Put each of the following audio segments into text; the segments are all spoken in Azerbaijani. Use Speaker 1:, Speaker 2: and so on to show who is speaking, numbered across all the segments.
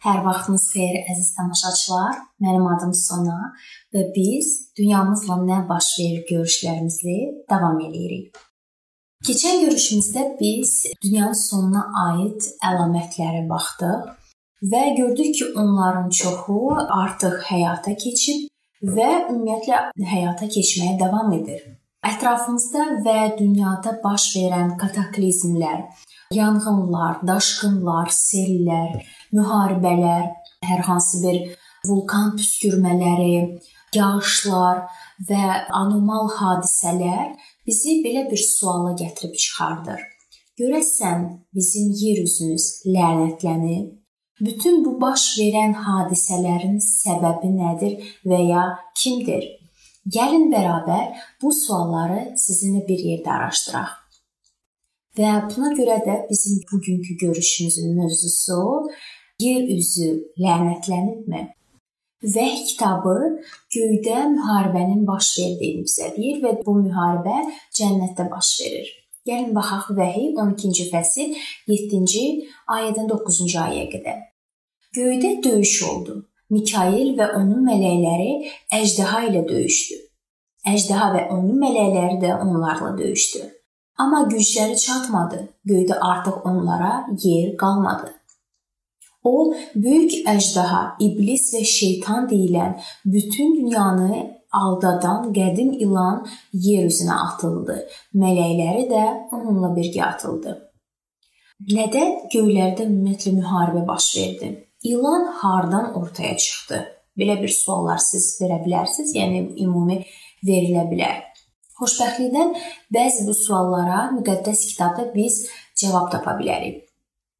Speaker 1: Hər vaxtınız xeyir əziz tamaşaçılar. Mənim adım Sona və biz dünyamızla nə baş verir görüşlərimizi davam edirik. Keçən görüşümüzdə biz dünyanın sonuna aid əlamətlərə baxdıq və gördük ki, onların çoxu artıq həyata keçib və ümumiyyətlə həyata keçməyə davam edir. Ətrafımızda və dünyada baş verən kataklizmlər, yanğınlar, daşqınlar, sellər, müharibələr, hər hansı bir vulkan püskürmələri, yağışlar və anormal hadisələr bizi belə bir suala gətirib çıxardır. Görəsən bizim yer üzümüz lənətlənib? Bütün bu baş verən hadisələrin səbəbi nədir və ya kimdir? Gəlin bərabər bu sualları sizinlə bir yerdə araşdıraq. Və buna görə də bizim bugünkü görüşümüzün mövzusu yer üzü lənətlənibmi? Vəhy kitabı göydə müharibənin baş verdiyini bizə deyir və bu müharibə cənnətdə baş verir. Gəlin baxaq Vəhy 12-ci fəsil 7-ci ayədən 9-cu ayəyə qədər. Göydə döyüş oldu. Mikail və onun mələkləri əjdaha ilə döyüşdü. Əjdaha və onun mələkləri də onlarla döyüşdü. Amma gücləri çatmadı. Göydə artıq onlara yer qalmadı. O, böyük əjdaha, iblis və şeytan deyilən bütün dünyanı aldadan qədim ilan yer üzünə atıldı. Mələkləri də onunla birgə atıldı. Nədən göylərdə ümumiyyətlə müharibə baş verdi? İlan hardan ortaya çıxdı? Belə bir suallar siz verə bilərsiniz, yəni ümumi verilə bilər. Xoşbəxtlikdən bəzi bu suallara müqəddəs kitabda biz cavab tapa bilərik.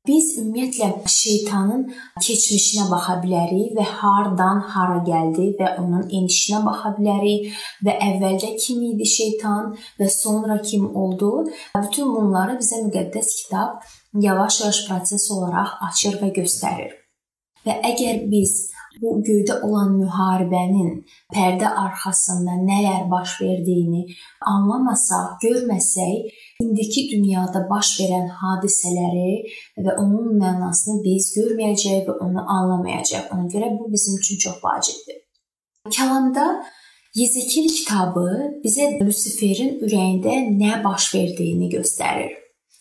Speaker 1: Biz ümumiyyətlə şeytanın keçmişinə baxa bilərik və hardan hara gəldi və onun enişinə baxa bilərik və əvvəlcə kim idi şeytan və sonra kim oldu. Bütün bunları bizə müqəddəs kitab yavaş-yavaş proses olaraq açır və göstərir. Və əgər biz bu göydə olan müharibənin pərdə arxasında nələr baş verdiyini anlamasaq, görməsək, indiki dünyada baş verən hadisələri və onun mənasını biz görməyəcəyik və onu anlamayacağıq. Ona görə bu bizim üçün çox vacibdir. Kəlamda Yezekil kitabı bizə Lusiferin ürəyində nə baş verdiyini göstərir.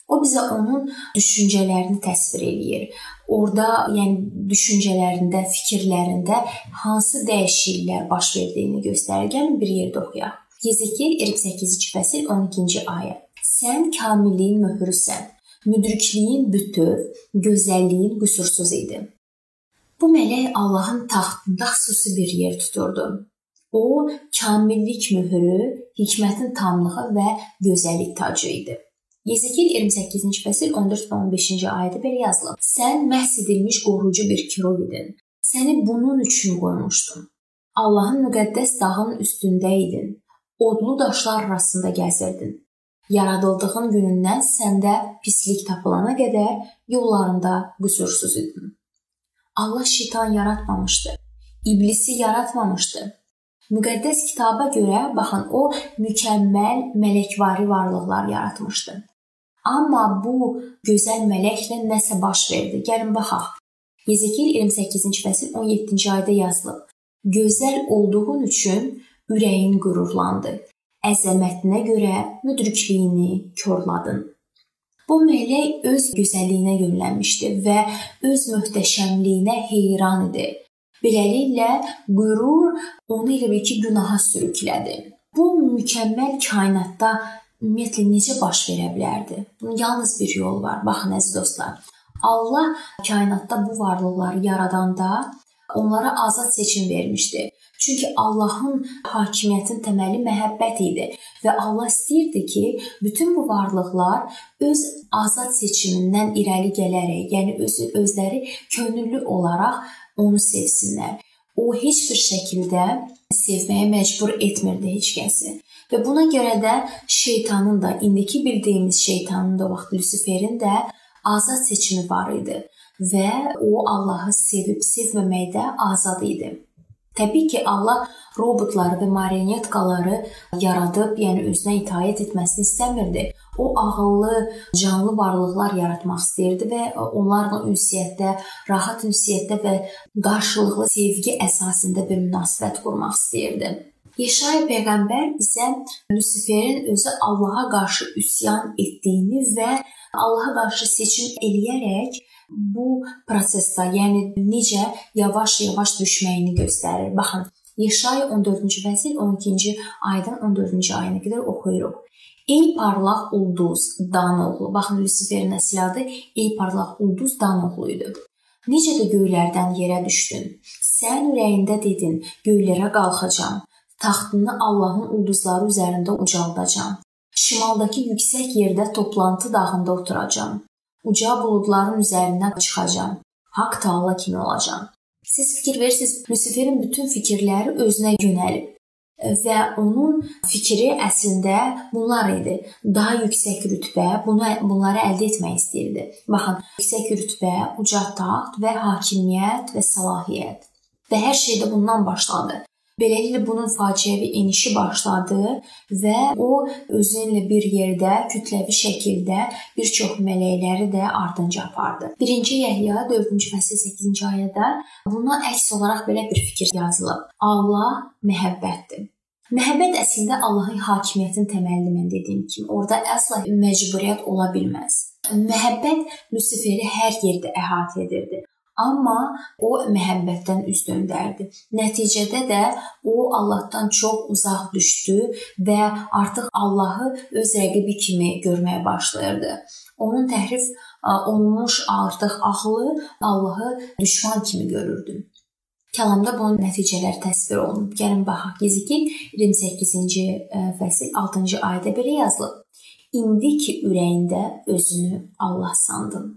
Speaker 1: O bizə onun düşüncələrini təsvir eləyir. Orda, yəni düşüncələrində, fikirlərində hansı dəyişikliklər baş verdiyini göstərir. Gəlin bir yerdə oxuyaq. Yezekiyel 28-ci fəsil 12-ci ayə. Sən kamilliyin möhrüsən. Müdrikliyin bütöv, gözəlliyin qüsursuz idi. Bu mələk Allahın taxtında xüsusi bir yer tuturdu. O, kamillik möhrü, hikmətin tamlığı və gözəllik tacı idi. Yezekiyel 28-ci fəsil 14 və 15-ci ayədə belə yazılıb: Sən məhs edilmiş qoruyucu bir kirov idin. Səni bunun üçün qoymuşdum. Allahın müqəddəs dağının üstündə idin. Odlu daşlar arasında gəzirdin. Yaradıldığın günündən səndə pislik tapılana qədər yollarında qüsursuz idin. Allah şeytan yaratmamışdı. İblisi yaratmamışdı. Müqəddəs kitaba görə baxın o mükəmməl mələkvari varlıqlar yaratmışdı. Amma bu gözəl mələklə nəsə baş verdi. Gəlin baxaq. Yezekiyel 28-ci fəsil 17-ci ayədə yazılıb. Gözəl olduğun üçün ürəyin qürurlandı. Əzəmətinə görə müdrikliyini korladın. Bu mələk öz gözəlliyinə yönlənmişdi və öz möhtəşəmliyinə heyran idi. Beləliklə qürur onu elə bil ki, günaha sürüklədi. Bu mükəmməl kainatda ümumiyyətlə necə baş verə bilərdi? Bunun yalnız bir yolu var. Baxın əziz dostlar. Allah kainatda bu varlıqları yaradanda onlara azad seçim vermişdi. Çünki Allahın hakimiyyətinin təməli məhəbbət idi və Allah istəyirdi ki, bütün bu varlıqlar öz azad seçimindən irəli gələrək, yəni özü özləri könüllü olaraq onu sevsinlər. O heç bir şəkildə sevməyə məcbur etmirdi heç kəsi. Və buna görə də şeytanın da indiki bildiyimiz şeytanın da vaxt Lusiferin də azad seçimi var idi və o Allahı sevib sevməməkdə azad idi. Təbii ki, Allah robotları və marionetkaları yaradıb, yəni özünə itaat etməsini istəmirdi. O ağıllı, canlı varlıqlar yaratmaq istəyirdi və onlarla ünsiyyətdə, rahat ünsiyyətdə və qarşılıqlı sevgi əsasında bir münasibət qurmaq istəyirdi. Yeşaya peyğəmbər bizə Lusiferin özü Allaha qarşı üsyan etdiyini və Allaha qarşı seçim eləyərək bu prosesdə, yəni necə yavaş-yavaş düşməyini göstərir. Baxın, Yeşaya 14-cü fəsil 12-ci aydan 14-cü ayına qədər oxuyuruq. Ey parlaq ulduz, Dan oğlu. Baxın, Lusiferin əsl adı Ey parlaq ulduz Dan oğlu idi. Necə də göylərdən yerə düşdün? Sən ürəyində dedin, göylərə qalxacağam taxtını Allahın ulduzları üzərində ucaldacağam. Şimaldakı yüksək yerdə toplantı dağında oturacağam. Uca buludların üzərinə çıxacağam. Haqq Taala kimi olacağam. Siz fikir verirsiniz, Lusiferin bütün fikirləri özünə yönəlib və onun fikri əslində bunlar idi. Daha yüksək rütbə, bunu bunları əldə etmək istəyirdi. Baxın, yüksək rütbə, uca taxt və hakimiyyət və səlahiyyət. Və hər şey də bundan başladı. Beləliklə bunun faciəvi enişi başladı və o özünlə bir yerdə kütləvi şəkildə bir çox mələkləri də ardınca apardı. 1-ci Yəhya 4-cü fəsil 8-ci ayədə buna əks olaraq belə bir fikir yazılıb. Allah məhəbbətdir. Məhəbbət əslində Allahın hakimiyyətinin təməlini mən dediyim kimi, orada əsla məcburiyyət ola bilməz. Məhəbbət Lusiferi hər yerdə əhatə edirdi. Amma o məhəbbətdən üz döndərdi. Nəticədə də o Allahdan çox uzaq düşdü və artıq Allahı öz rəqibi kimi görməyə başlayırdı. Onun təhrif olunmuş artıq ağlı Allahı düşman kimi görürdü. Kəlamda bunun nəticələri təsvir olunub. Gəlin baxaq. Yezikil 28-ci fəsil 6-cı ayədə belə yazılıb. İndi ki ürəyində özünü Allah sandın.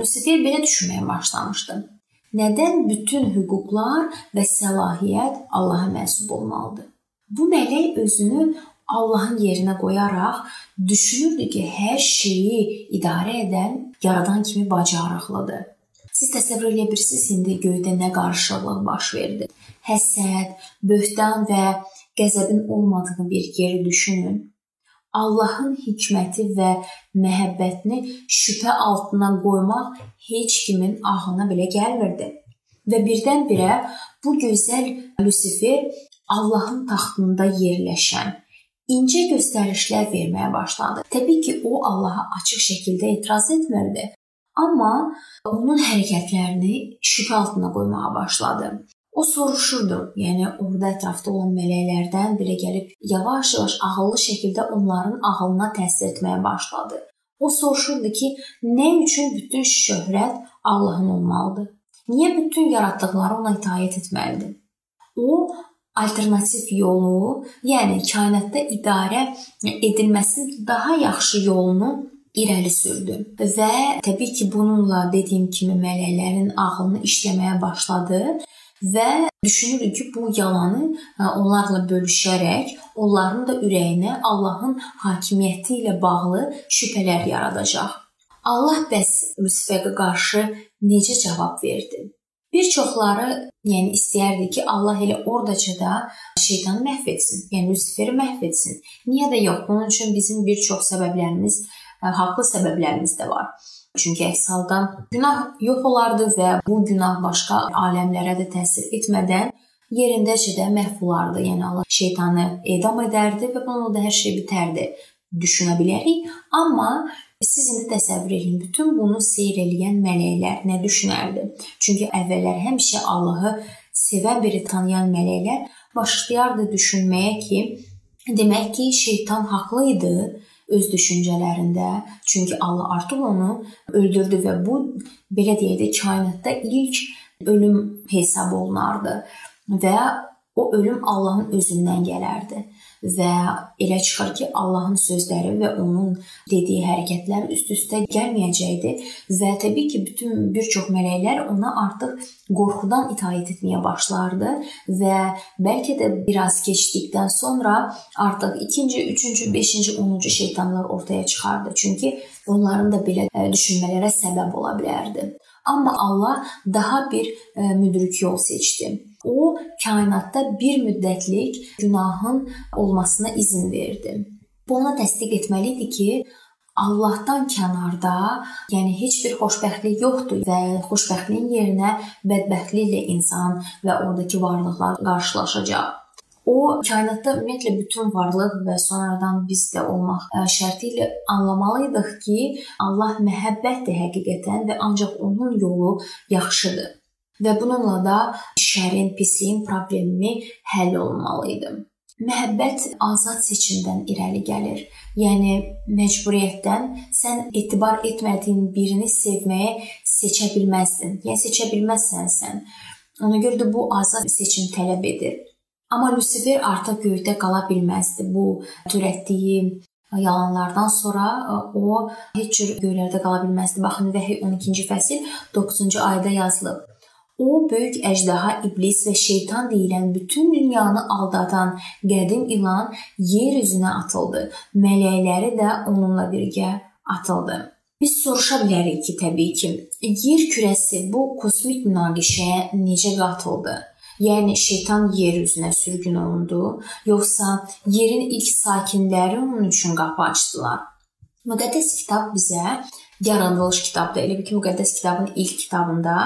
Speaker 1: Lusifer belə düşünməyə başlamışdı. Nədən bütün hüquqlar və səlahiyyət Allaha mənsub olmalıdır? Bu mələk özünü Allahın yerinə qoyaraq düşünürdü ki, hər şeyi idarə edən yaradan kimi bacarıqlıdır. Siz təsəvvür edə bilirsiniz indi göydə nə qarşılıq baş verdi. Həsəd, böhtan və qəzəbin olmadığı bir yeri düşünün. Allahın hikməti və məhəbbətini şübhə altına qoymaq heç kimin ağlına belə gəlmirdi. Və birdən-birə bu gözəl Lusifer Allahın taxtında yerləşən incə göstərişlər verməyə başladı. Təbii ki, o Allaha açıq şəkildə etiraz etmirdi, amma onun hərəkətlərini şübhə altına qoymağa başladı. O soruşurdu. Yəni orada ətrafda olan mələklərdən biri gəlib yavaş-yavaş ağıllı şəkildə onların ağlına təsir etməyə başladı. O soruşurdu ki, nə üçün bütün şöhrət Allahın olmalıdır? Niyə bütün yaratdıqları ona itaat etməlidir? O alternativ yolu, yəni kainatda idarə edilməsinin daha yaxşı yolunu irəli sürdü və təbii ki, bununla dediyim kimi mələklərin ağlını işləməyə başladı və düşünürük ki, bu yalanı onlarla bölüşərək onların da ürəyinə Allahın hakimiyyəti ilə bağlı şübhələr yaradacaq. Allah bəs Lusiferə qarşı necə cavab verdi? Bir çoxları, yəni istəyərdi ki, Allah elə ordaca da şeytanı məhv etsin, yəni Lusiferi məhv etsin. Niyə də yox? Bunun üçün bizim bir çox səbəblərimiz, haqlı səbəblərimiz də var. Çünki əks halda günah yox olardı və bu günah başqa aləmlərə də təsir etmədən yerindəcə də məhv olardı. Yəni Allah şeytanı edam edərdi və bununla da hər şey bitərdi. Düşünə bilərik, amma siz indi təsəvvür edin, bütün bunu seyr eləyən mələklər nə düşünərdi? Çünki əvvəllər həmişə Allahı sevən biri tanıyan mələklər başlayardı düşünməyə ki, demək ki, şeytan haqlı idi öz düşüncələrində. Çünki Allah artıq onu öldürdü və bu belə deyək də kainatda ilk ölüm hesab olunardı və o ölüm Allahın özündən gələrdi və elə çıxır ki, Allahın sözləri və onun dediyi hərəkətlər üst-üstə gəlməyəcəkdi və təbii ki, bütün bir çox mələklər ona artıq qorxudan itaat etməyə başlardı və bəlkə də biraz keçdikdən sonra artıq 2-ci, 3-cü, 5-ci, 10-cu şeytanlar ortaya çıxardı. Çünki onların da belə e, düşünmələrə səbəb ola bilərdi. Amma Allah daha bir e, müdrik yol seçdi o kainatda bir müddətlik günahın olmasına izin verdi. Bu ona təsdiq etməli idi ki, Allahdan kənarda, yəni heç bir xoşbəxtlik yoxdur və xoşbəxtliyin yerinə bədbəxtliklə insan və oradakı varlıqlar qarşılaşacaq. O kainatda ümumiyyətlə bütün varlıq və sonradan biz də olmaq şərti ilə anlamalıydıq ki, Allah məhəbbətdir həqiqətən və ancaq onun yolu yaxşıdır. Və bununla da şərin, pisliyin problemi həll olunmalı idi. Məhəbbət azad seçimdən irəli gəlir. Yəni məcburiyyətdən sən etibar etmədiyin birini sevməyə seçə bilməzdin. Yəni seçə bilməzsən sən. Ona görə də bu azad seçim tələb edir. Amma Lucifer artıq göydə qala bilməzdi. Bu törətdiyi yalanlardan sonra o heç cür göylərdə qala bilməzdi. Baxın, Vəhiy 12-ci fəsil 9-cu ayədə yazılıb. O böyük əjdaha iblis və şeytan deyilən bütün dünyanı aldadan qədim ilan yer üzünə atıldı. Mələkləri də onunla birgə atıldı. Biz soruşa bilərik ki, təbii ki, yer kürəsi bu kosmik münaqişəyə necə qatıldı? Yəni şeytan yer üzünə sürgün olundu, yoxsa yerin ilk sakinləri onun üçün qapı açdılar? Müqəddəs kitab bizə yaradılış kitabdır. Elə bil ki, müqəddəs kitabın ilk kitabında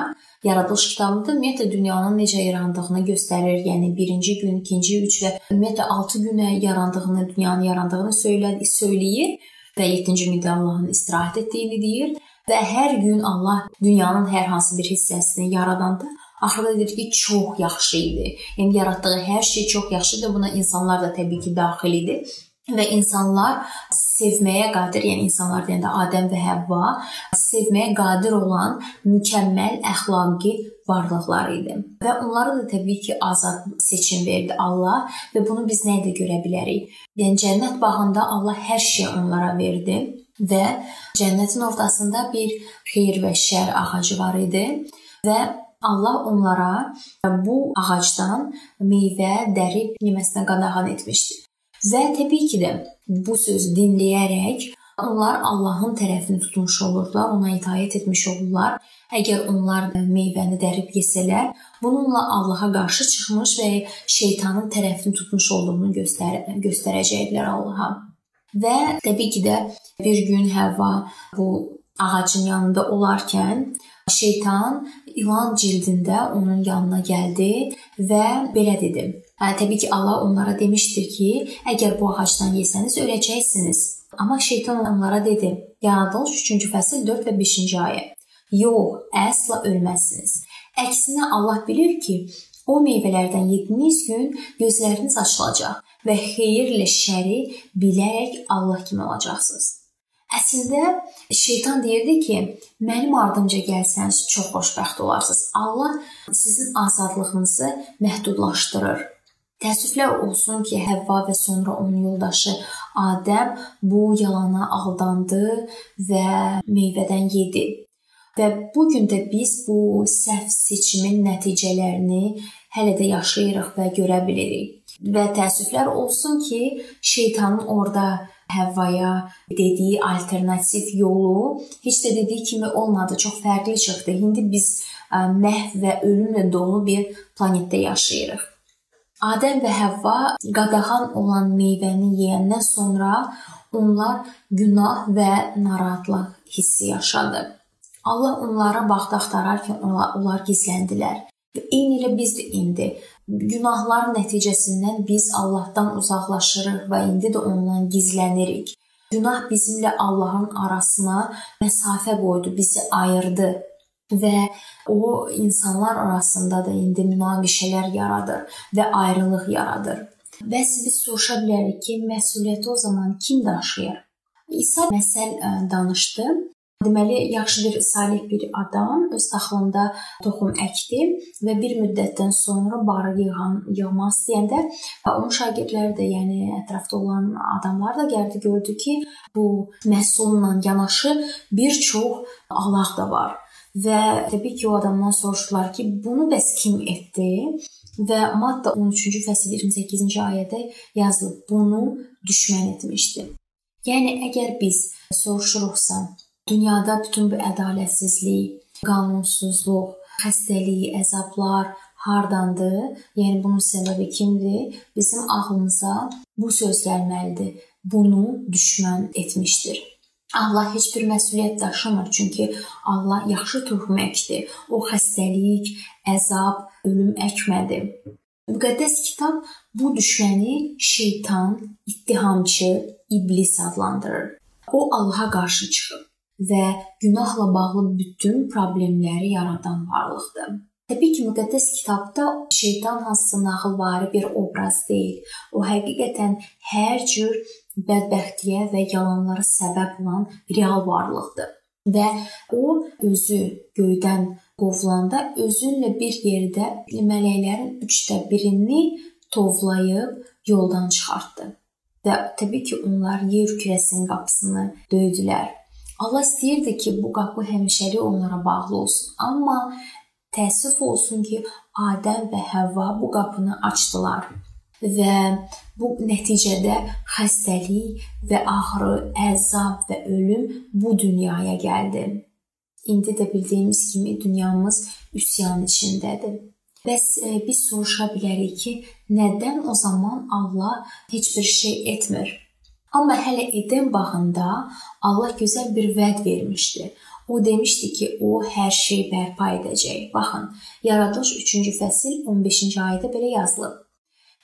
Speaker 1: yaradılış kitabında ümumiyyətlə dünyanın necə yarandığını göstərir. Yəni birinci gün, ikinci, üç və ümumiyyətlə 6 günə yarandığını, dünyanın yarandığını söylədi, söyləyir və 7-ci gündə Allahın istirahət etdiyini deyir və hər gün Allah dünyanın hər hansı bir hissəsini yaradanda axırda deyir ki, çox yaxşı idi. Yəni yaratdığı hər şey çox yaxşıdır. Buna insanlar da təbii ki, daxil idi və insanlar sevməyə qadir, yəni insanlar deyəndə Adəm və Həvva sevməyə qadir olan mükəmməl əxlaqi varlıqlar idi. Və onlara da təbii ki, azad seçim verdi Allah və bunu biz nə ilə görə bilərik? Yəni cənnət bağında Allah hər şeyi onlara verdi və cənnətin ortasında bir xeyir və şər ağacı var idi və Allah onlara bu ağacdan meyvə dərib yeməsinə qadağan etmişdi. Və təbii ki də bu sözü dinləyərək onlar Allahın tərəfini tutmuş olurlar, ona itaat etmiş olurlar. Əgər onlar meyvəni dərib yesələr, bununla Allaha qarşı çıxmış və şeytanın tərəfini tutmuş olduğunu göstər göstərəcəklər Allaha. Və təbii ki də bir gün Həvva bu ağacın yanında olarkən şeytan ilan cildində onun yanına gəldi və belə dedi: Təbii ki, Allah onlara demişdir ki, əgər bu ağacdan yesəniz öləcəksiniz. Amma şeytan onlara dedi: Yaradılış 3-cü fəsil 4 və 5-ci ayə. Yox, əsla ölməzsiniz. Əksinə Allah bilir ki, o meyvələrdən yediyiniz gün gözləriniz açılacaq və xeyirlə şəri bilərək Allah kimi olacaqsınız. Əslində şeytan deyirdi ki, mənim ardımca gəlsəniz çox xoşbəxt olarsınız. Allah sizin azadlığınızı məhdudlaşdırır. Təəssüflər olsun ki, Həvva və sonra onun yoldaşı Adəm bu yalana aldandı və meyvədən yedi. Və bu gün də biz bu səhv seçimin nəticələrini hələ də yaşayırıq və görə bilirik. Və təəssüflər olsun ki, şeytanın orada Həvvaya dediyi alternativ yolu heç də dediyi kimi olmadı, çox fərqli çıxdı. İndi biz məhv və ölümlə dolu bir planetdə yaşayırıq. Adəm və Həvva qadağan olan meyvəni yeyəndən sonra onlar günah və narahatlıq hissi yaşadı. Allah onlara vaxt axtararkən onlar gizləndilər. Və eyni elə biz də indi günahlar nəticəsindən biz Allahdan uzaqlaşırıq və indi də ondan gizlənirik. Günah bizimlə Allahın arasına məsafə qoydu, bizi ayırdı və o insanlar arasında da indi münaqişələr yaradır və ayrılıq yaradır. Bəs biz soruşa bilərik ki, məsuliyyəti o zaman kim daşıyır? İsa məsəl danışdı. Deməli, yaxşı bir salih bir adam öz taxılında toxum əkdi və bir müddətdən sonra barı yığan, yığmaq istəyəndə onun şagirdləri də, yəni ətrafda olan adamlar da gəldi gördü ki, bu məhsulla yanaşı bir çox alaq da var və təbii ki, o adamdan soruşdular ki, bunu bəs kim etdi? Və Matta 13-cü fəsil 28-ci ayədə yazılıb, bunu düşmən etmişdi. Yəni əgər biz soruşuruqsa, dünyada bütün bu ədalətsizlik, qanunsuzluq, xəstəlik, əzablar hardandır? Yəni bunun səbəbi kimdir? Bizim ağlımıza bu söz gəlməlidir. Bunu düşmən etmişdir. Allah heç bir məsuliyyət daşımır, çünki Allah yaxşı toxum əkdi. O xəstəlik, əzab, ölüm əkmədi. Müqəddəs kitab bu düşməni şeytan, ittihamçı, iblis adlandırır. O Allaha qarşı çıxıb və günahla bağlı bütün problemləri yaradan varlıqdır. Təbii ki, müqəddəs kitabda şeytan hansısa nağılvari bir obraz deyil. O həqiqətən hər cür bədbəxtliyə və yalanlara səbəb olan real varlıqdır. Və o özü göydən qovulanda özünlə bir yerdə mələklərin 3də birini tovlayıb yoldan çıxartdı. Və təbii ki, onlar yer kürəsinin qapısını döydülər. Allah istəyirdi ki, bu qapı həmişəlik onlara bağlı olsun. Amma Təəssüf olsun ki, Adəm və Həvva bu qapını açdılar və bu nəticədə xəstəlik və ağrı, əzab və ölüm bu dünyaya gəldi. İndi də bildiyimiz kimi dünyamız üsyan içindədir. Bəs e, biz soruşa bilərik ki, nədən o zaman Allah heç bir şey etmir? Amma hələ Eden bağında Allah gözəl bir vəd vermişdi. O demişdi ki, o hər şeyi bərpa edəcək. Baxın, Yaradılış 3-cü fəsil 15-ci ayədə belə yazılıb.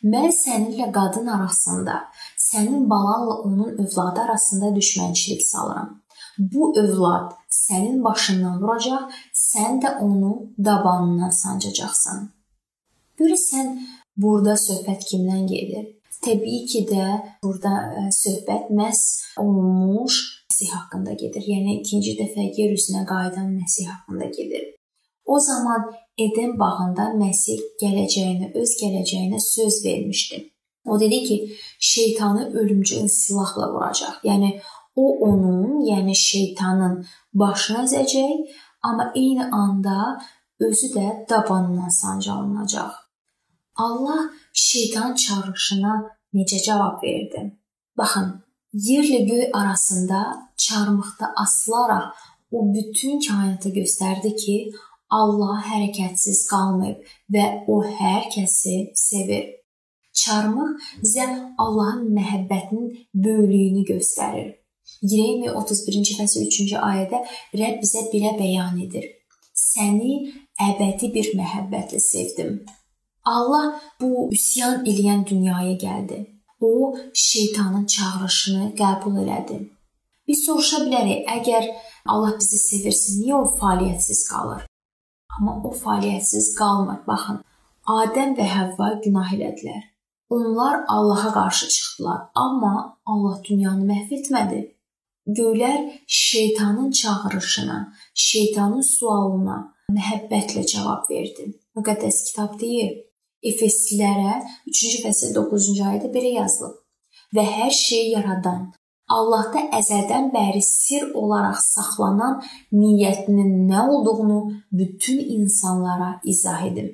Speaker 1: Mən səninlə qadın arasında, sənin balanla onun övladı arasında düşmənçilik salıram. Bu övlad sənin başından vuracaq, sən də onu dabanından sancacaqsan. Görəsən burada söhbət kimdən gedir? Təbii ki də burada e, söhbət məhz olmuş Məsih haqqında gedir. Yəni ikinci dəfə yer üzünə qayıdan Məsih haqqında gedir. O zaman Eden bağında Məsih gələcəyinə, öz gələcəyinə söz vermişdi. O dedi ki, şeytanı ölümcül silahla vuracaq. Yəni o onun, yəni şeytanın başını əzəcək, amma eyni anda özü də dabanından sancalınacaq. Allah şeytan çağırışına necə cavab verdi? Baxın, yerlə göy arasında çarmıqda asılaraq o bütün kainata göstərdi ki, Allah hərəkətsiz qalmayıb və o hər kəsi sevir. Çarmıq bizə Allahın məhəbbətinin böyüklüyünü göstərir. Yeremiya 31-ci fəsil 3-cü ayədə Rəbb bizə belə bəyan edir. Səni əbədi bir məhəbbətlə sevdim. Allah bu üsyan eləyən dünyaya gəldi o şeytanın çağırışını qəbul elədi. Biz soruşa bilərik, əgər Allah bizi sevirsə, niyə o fəaliyyətsiz qalır? Amma o fəaliyyətsiz qalmır. Baxın, Adəm və Həvva günah elədilər. Onlar Allaha qarşı çıxdılar, amma Allah dünyanı məhv etmədi. Göylər şeytanın çağırışına, şeytanın sualına məhəbbətlə cavab verdi. Müqəddəs kitab deyir: Efeslilərə 3-cü fəsil 9-cu ayədə belə yazılıb. Və hər şeyi yaradan, Allahda əzəldən bəri sir olaraq saxlanan niyyətinin nə olduğunu bütün insanlara izah edin.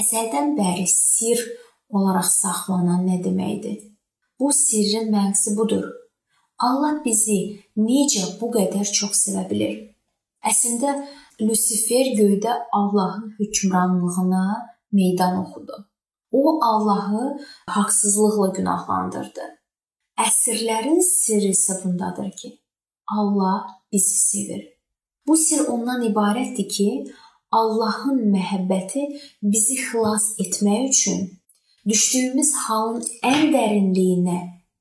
Speaker 1: Əzəldən bəri sir olaraq saxlanan nə deməkdir? Bu sirrin mənası budur. Allah bizi necə bu qədər çox sevə bilər? Əslində Lusifer göydə Allahın hökmranlığına meydan oxudu. O Allahı haqsızlıqla günahlandırdı. Əsrlərin sirri isə bundadır ki, Allah bizi sevir. Bu sir ondan ibarətdir ki, Allahın məhəbbəti bizi xilas etmək üçün düşdüyümüz halın ən dərinliyinə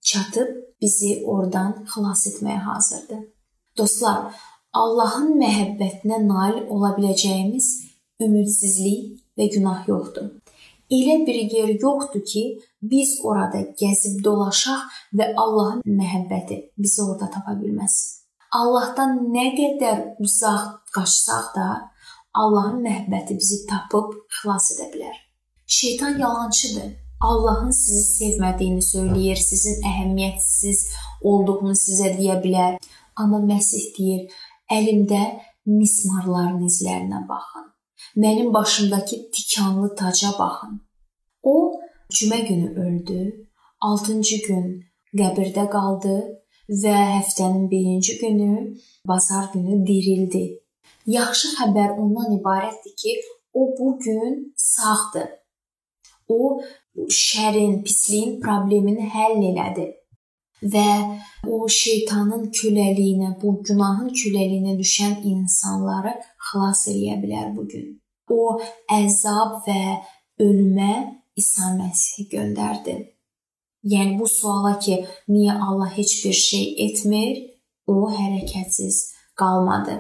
Speaker 1: çatıb bizi oradan xilas etməyə hazırdır. Dostlar, Allahın məhəbbətinə nail ola biləcəyimiz ümidsizlik və günah yoxdur. Elə bir yer yoxdur ki, biz orada gəzib dolaşaq və Allahın məhəbbəti bizi orada tapa bilməsin. Allahdan nə qədər uzaq qaçsaq da, Allahın məhəbbəti bizi tapıb xilas edə bilər. Şeytan yalançıdır. Allahın sizi sevmədiyini söyləyir, sizin əhəmiyyətsiz olduğunu sizə deyə bilər. Amma Məsih deyir: "Əlimdə mismarların izlərinə baxın." Mənim başımdakı tikanlı taca baxın. O cümə günü öldü, 6-cı gün qəbirdə qaldı və həftənin 1-ci günü bazar günü dirildi. Yaxşı xəbər ondan ibarətdir ki, o bu gün sağdır. O şərin, pisliyin problemini həll elədi. və o şeytanın köləliyinə, bu günahın köləliyinə düşən insanları xilas edə bilər bu gün. O əzab və ölümə İsa Məsihi göndərdi. Yəni bu suala ki, niyə Allah heç bir şey etmir, o hərəkətsiz qalmadı.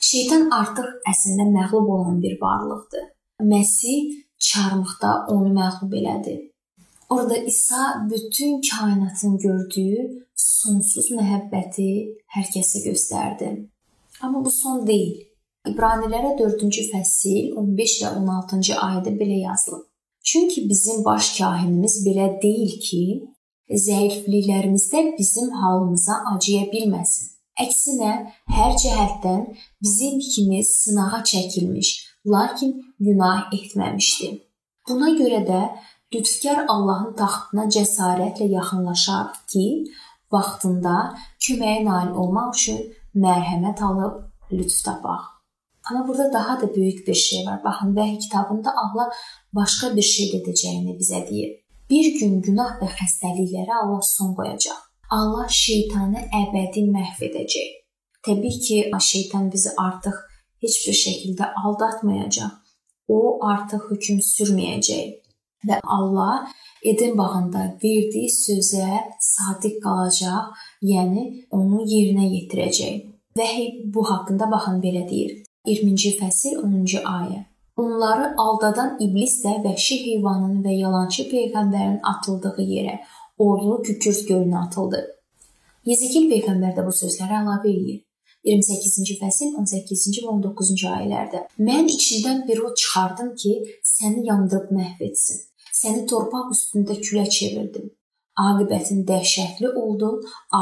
Speaker 1: Şeytan artıq əslində məğlub olan bir varlıqdır. Məsih çarmıxda onu məğlub elədi. Orada İsa bütün kainatın gördüyü sonsuz məhəbbəti hər kəsə göstərdi. Amma bu son deyil. İbranilərə 4-cü fəsil 15 və 16-cı ayədə belə yazılıb. Çünki bizim baş kahinimiz belə deyil ki, zəifliklərimizdə bizim halımıza acıya bilməsin. Əksinə, hər cəhətdən bizim kimi sınağa çəkilmiş, lakin günah etməmişdi. Buna görə də Lütfkar Allahın taxtına cəsarətlə yaxınlaşaq ki, vaxtında köməyə nail olmaq üçün mərhəmət alıb lütf tapaq. Amma burada daha da böyük bir şey var. Baxın, Vəhy kitabında Allah başqa bir şey edəcəyini bizə deyir. Bir gün günah və xəstəliklərə Allah son qoyacaq. Allah şeytanı əbədi məhv edəcək. Təbii ki, şeytan bizi artıq heç bir şəkildə aldatmayacaq. O artıq hökm sürməyəcək və Allah Eden bağında verdiyi sözə sadiq qalacaq, yəni onu yerinə yetirəcək. Vəhiy bu haqqında baxın belə deyir. 20-ci fəsil 10-cu ayə. Onları aldadan iblis də vəhşi heyvanın və yalançı peyğəmbərin atıldığı yerə, orlu kükürt gölünə atıldı. Yezekil peyğəmbər də bu sözləri əlavə edir. 28-ci fəsil 18-ci və 19-cu ayələrdə. Mən içindən bir od çıxardım ki, səni yandırıb məhv etsin. Səni torpaq üstündə külə çevirdim. Aqibətin dəhşətli oldu,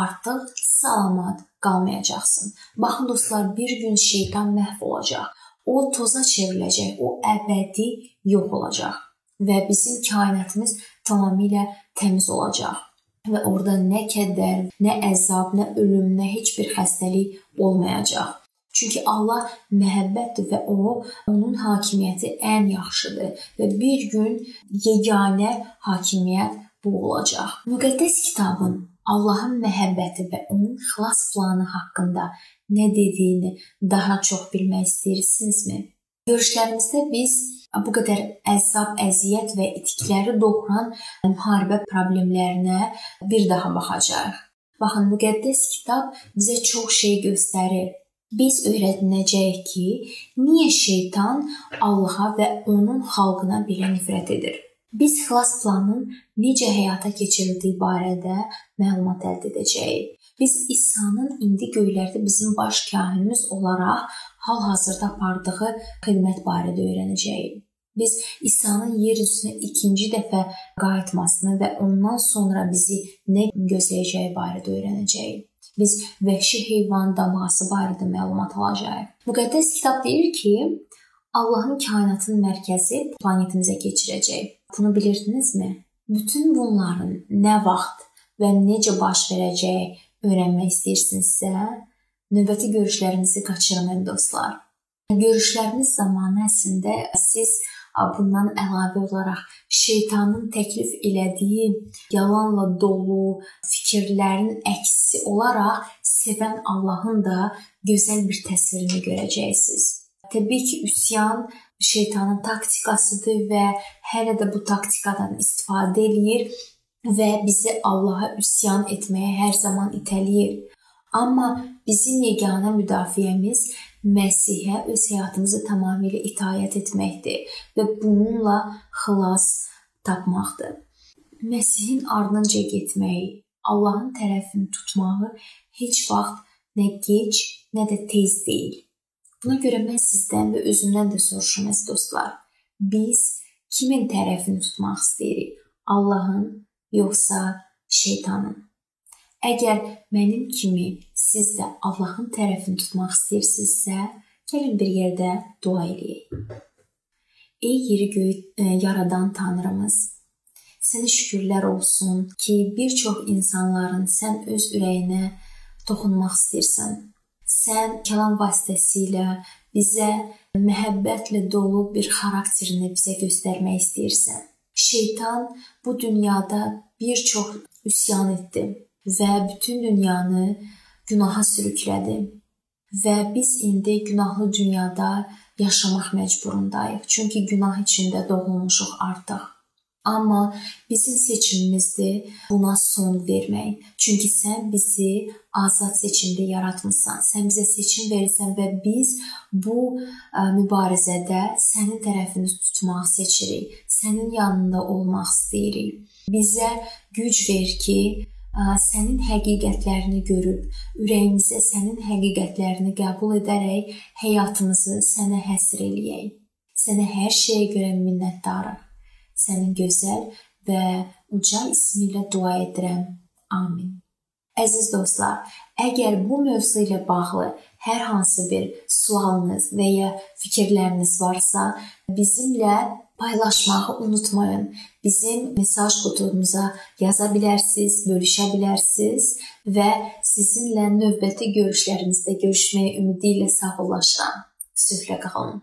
Speaker 1: artıq salamat qalmayacaqsan. Baxın dostlar, bir gün şeytan məhv olacaq. O toza çevriləcək, o əbədi yox olacaq və bizim kainatımız tamamilə təmiz olacaq. Və orada nə kədər, nə əzab, nə ölüm, nə heç bir xəstəlik olmayacaq. Çünki Allah məhəbbətdir və o onun hakimiyyəti ən yaxşıdır və bir gün yeganə hakimiyyət bu olacaq. Müqəddəs kitabın Allahın məhəbbəti və onun xilas planı haqqında nə dediyini daha çox bilmək istəyirsinizmi? Görüşlərimizdə biz bu qədər əzab, əziyyət və itikləri doğuran müharibə problemlərinə bir daha baxacağıq. Baxın, müqəddəs kitab bizə çox şey göstərir biz öyrənəcəyik ki, niyə şeytan Allaha və onun xalqına belə nifrət edir. Biz xilas planının necə həyata keçirildiyi barədə məlumat əldə edəcəyik. Biz İsa'nın indi göylərdə bizim baş kahinimiz olaraq hal-hazırda apardığı xidmət barədə öyrənəcəyik. Biz İsa'nın yer üzünə ikinci dəfə qayıtmasını və ondan sonra bizi nə gözləyəcəyi barədə öyrənəcəyik biz vəhşi heyvan daması barədə məlumat alacağıq. Müqəddəs kitab deyir ki, Allahın kainatın mərkəzi planetimizə keçirəcək. Bunu bilirdinizmi? Bütün bunların nə vaxt və necə baş verəcəyi öyrənmək istəyirsinizsə, növbəti görüşlərimizi qaçırmayın dostlar. Görüşlərimiz zamanı əslində siz bundan əlavə olaraq şeytanın təklif elədiyi yalanla dolu fikirlərin əksi olaraq sevən Allahın da gözəl bir təsvirini görəcəksiniz. Təbii ki, üsyan şeytanın taktikasıdır və hələ də bu taktikadan istifadə eləyir və bizi Allaha üsyan etməyə hər zaman itələyir. Amma bizim yeganə müdafiəmiz Məsihə öz həyatımızı tamamilə itaat etməkdir və bununla xilas tapmaqdır. Məsihin ardınca getməyi, Allahın tərəfini tutmağı heç vaxt nə gec, nə də tez deyil. Buna görə mən sizdən və özümdən də soruşuram əziz dostlar. Biz kimin tərəfini tutmaq istəyirik? Allahın yoxsa şeytanın? Əgər mənim kimi siz də Allahın tərəfini tutmaq istəyirsinizsə, gəlin bir yerdə dua edək. Ey yeri göyü e, yaradan Tanrımız, sənə şükürlər olsun ki, bir çox insanların sən öz ürəyinə toxunmaq istəyirsən. Sən kəlam vasitəsilə bizə məhəbbətlə dolu bir xarakterini bizə göstərmək istəyirsən. Şeytan bu dünyada bir çox üsyan etdi və bütün dünyanı günaha sürüklədi. Və biz indi günahlı dünyada yaşamaq məcburundayıq. Çünki günah içində doğulmuşuq artıq. Amma bizim seçimimizdir buna son vermək. Çünki sən bizi azad seçimdə yaratmısan. Sən bizə seçim verirsən və biz bu ə, mübarizədə sənin tərəfini tutmaq seçirik. Sənin yanında olmaq istəyirik. Bizə güc ver ki, ə, sənin həqiqətlərini görüb, ürəyimizə sənin həqiqətlərini qəbul edərək həyatımızı sənə həsr eləyək. Sənə hər şeyə görə minnətdarıq sənin gözəl və uca ismi ilə dua edirəm. Amin. Əziz dostlar, əgər bu mövzu ilə bağlı hər hansı bir sualınız və ya fikirləriniz varsa, bizimlə paylaşmağı unutmayın. Bizim mesaj qutumuza yaza bilərsiniz, bölüşə bilərsiniz və sizinlə növbəti görüşlərimizdə görüşməyə ümidi ilə sağollaşıram. Sülhlə qalın.